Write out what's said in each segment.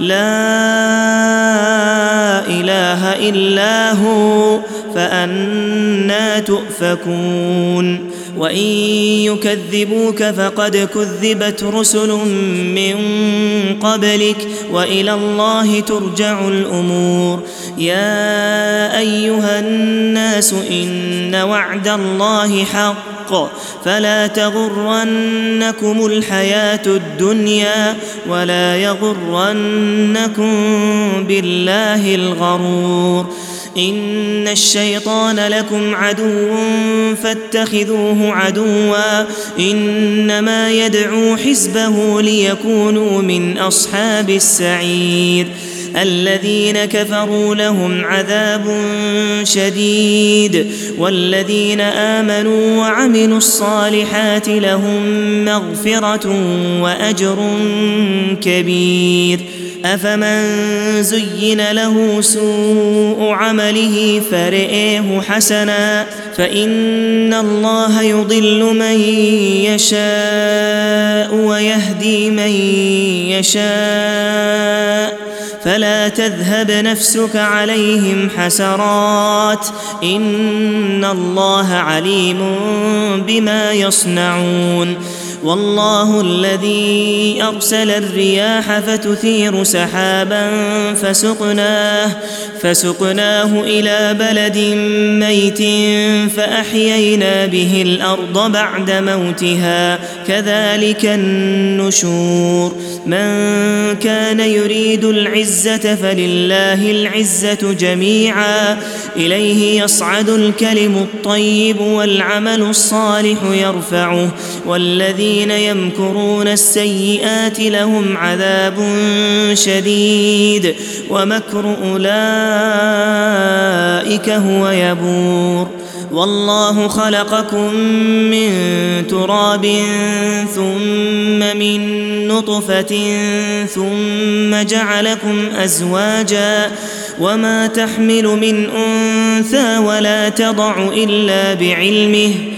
لا إله إلا هو فأنا تؤفكون. وإن يكذبوك فقد كذبت رسل من قبلك وإلى الله ترجع الأمور. يا أيها الناس إن وعد الله حق. فلا تغرنكم الحياة الدنيا ولا يغرنكم بالله الغرور إن الشيطان لكم عدو فاتخذوه عدوا إنما يدعو حزبه ليكونوا من أصحاب السعير الذين كفروا لهم عذاب شديد والذين آمنوا وعملوا الصالحات لهم مغفرة وأجر كبير. أفمن زين له سوء عمله فرئه حسنا فإن الله يضل من يشاء ويهدي من يشاء. فلا تذهب نفسك عليهم حسرات إن الله عليم بما يصنعون والله الذي أرسل الرياح فتثير سحابا فسقناه فسقناه إلى بلد ميت فأحيينا به الأرض بعد موتها كذلك النشور. من كان يريد العزة فلله العزة جميعا إليه يصعد الكلم الطيب والعمل الصالح يرفعه والذين يمكرون السيئات لهم عذاب شديد. ومكر أولئك هو يبور. والله خلقكم من تراب ثم من نطفة ثم جعلكم أزواجا. وما تحمل من أنثى ولا تضع إلا بعلمه.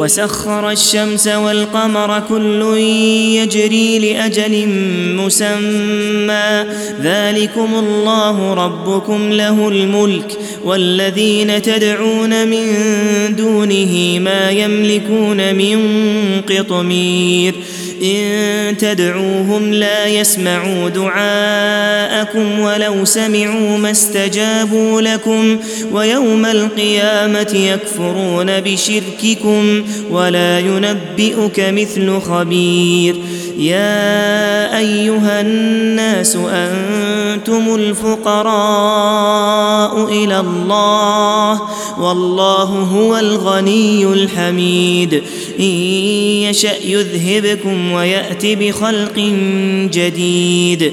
وسخر الشمس والقمر كل يجري لأجل مسمى. ذلكم الله ربكم له الملك والذين تدعون من دونه ما يملكون من قطمير. إن تدعوهم لا يسمعوا دعاءكم ولو سمعوا ما استجابوا لكم ويوم القيامة يكفرون بشرككم ولا ينبئك مثل خبير يا أيها الناس أنتم الفقراء إلى الله والله هو الغني الحميد. إن يشأ يذهبكم ويات بخلق جديد.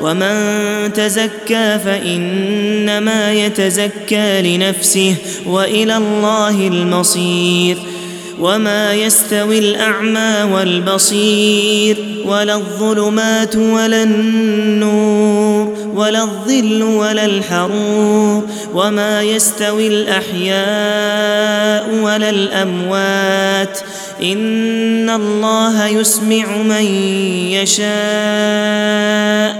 ومن تزكى فإنما يتزكى لنفسه وإلى الله المصير وما يستوي الأعمى والبصير ولا الظلمات ولا النور ولا الظل ولا الحرور وما يستوي الأحياء ولا الأموات إن الله يسمع من يشاء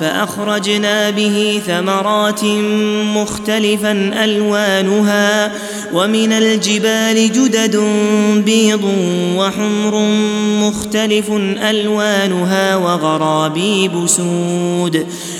فأخرجنا به ثمرات مختلفا ألوانها ومن الجبال جدد بيض وحمر مختلف ألوانها وغرابيب سود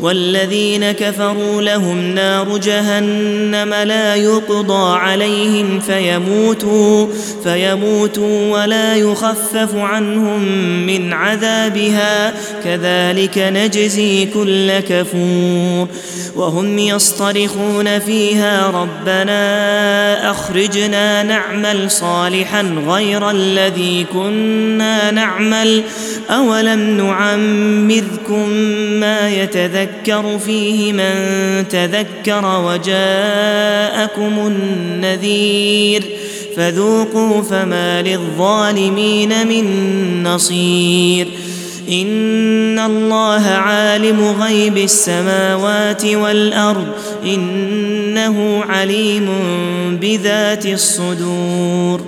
والذين كفروا لهم نار جهنم لا يقضى عليهم فيموتوا فيموتوا ولا يخفف عنهم من عذابها. كذلك نجزي كل كفور. وهم يصطرخون فيها ربنا أخرجنا نعمل صالحا غير الذي كنا نعمل. أولم نعمركم ما يتذكر فيه من تذكر وجاءكم النذير فذوقوا فما للظالمين من نصير. إن الله عالم غيب السماوات والأرض إنه عليم بذات الصدور.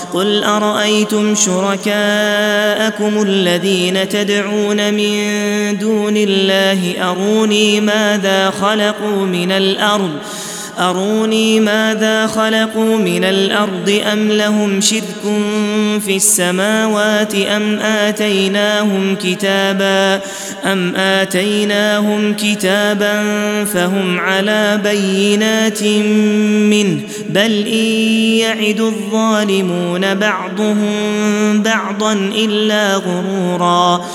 قل أرأيتم شركاءكم الذين تدعون من دون الله أروني ماذا خلقوا من الأرض أروني ماذا خلقوا من الأرض أم لهم شرك في السماوات أم آتيناهم كتابا أم آتيناهم كتابا فهم على بينات منه بل إن يعد الظالمون بعضهم بعضا إلا غرورا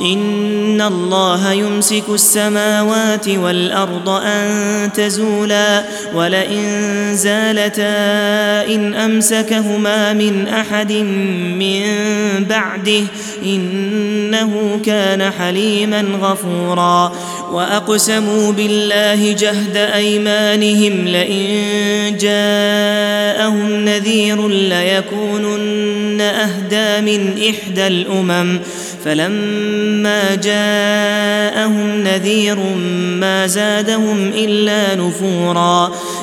إن الله يمسك السماوات والأرض أن تزولا ولئن زالتا إن أمسكهما من أحد من بعده إنه كان حليما غفورا وأقسموا بالله جهد أيمانهم لئن جاءهم نذير ليكونن أهدى من إحدى الأمم فلما جاءهم نذير ما زادهم إلا نفورا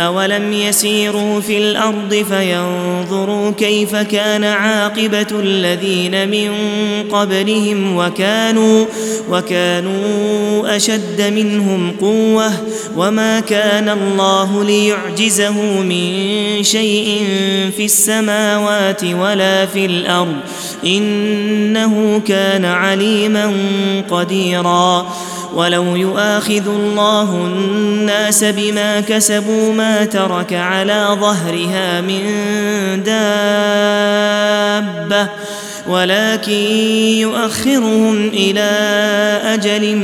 أولم يسيروا في الأرض فينظروا كيف كان عاقبة الذين من قبلهم وكانوا وكانوا أشد منهم قوة وما كان الله ليعجزه من شيء في السماوات ولا في الأرض إنه كان عليما قديرا ولو يؤاخذ الله الناس بما كسبوا ما ترك على ظهرها من دابة ولكن يؤخرهم إلى أجل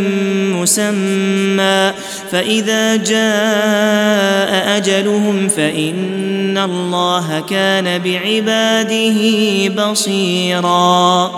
مسمى. فإذا جاء أجلهم فإن الله كان بعباده بصيرا.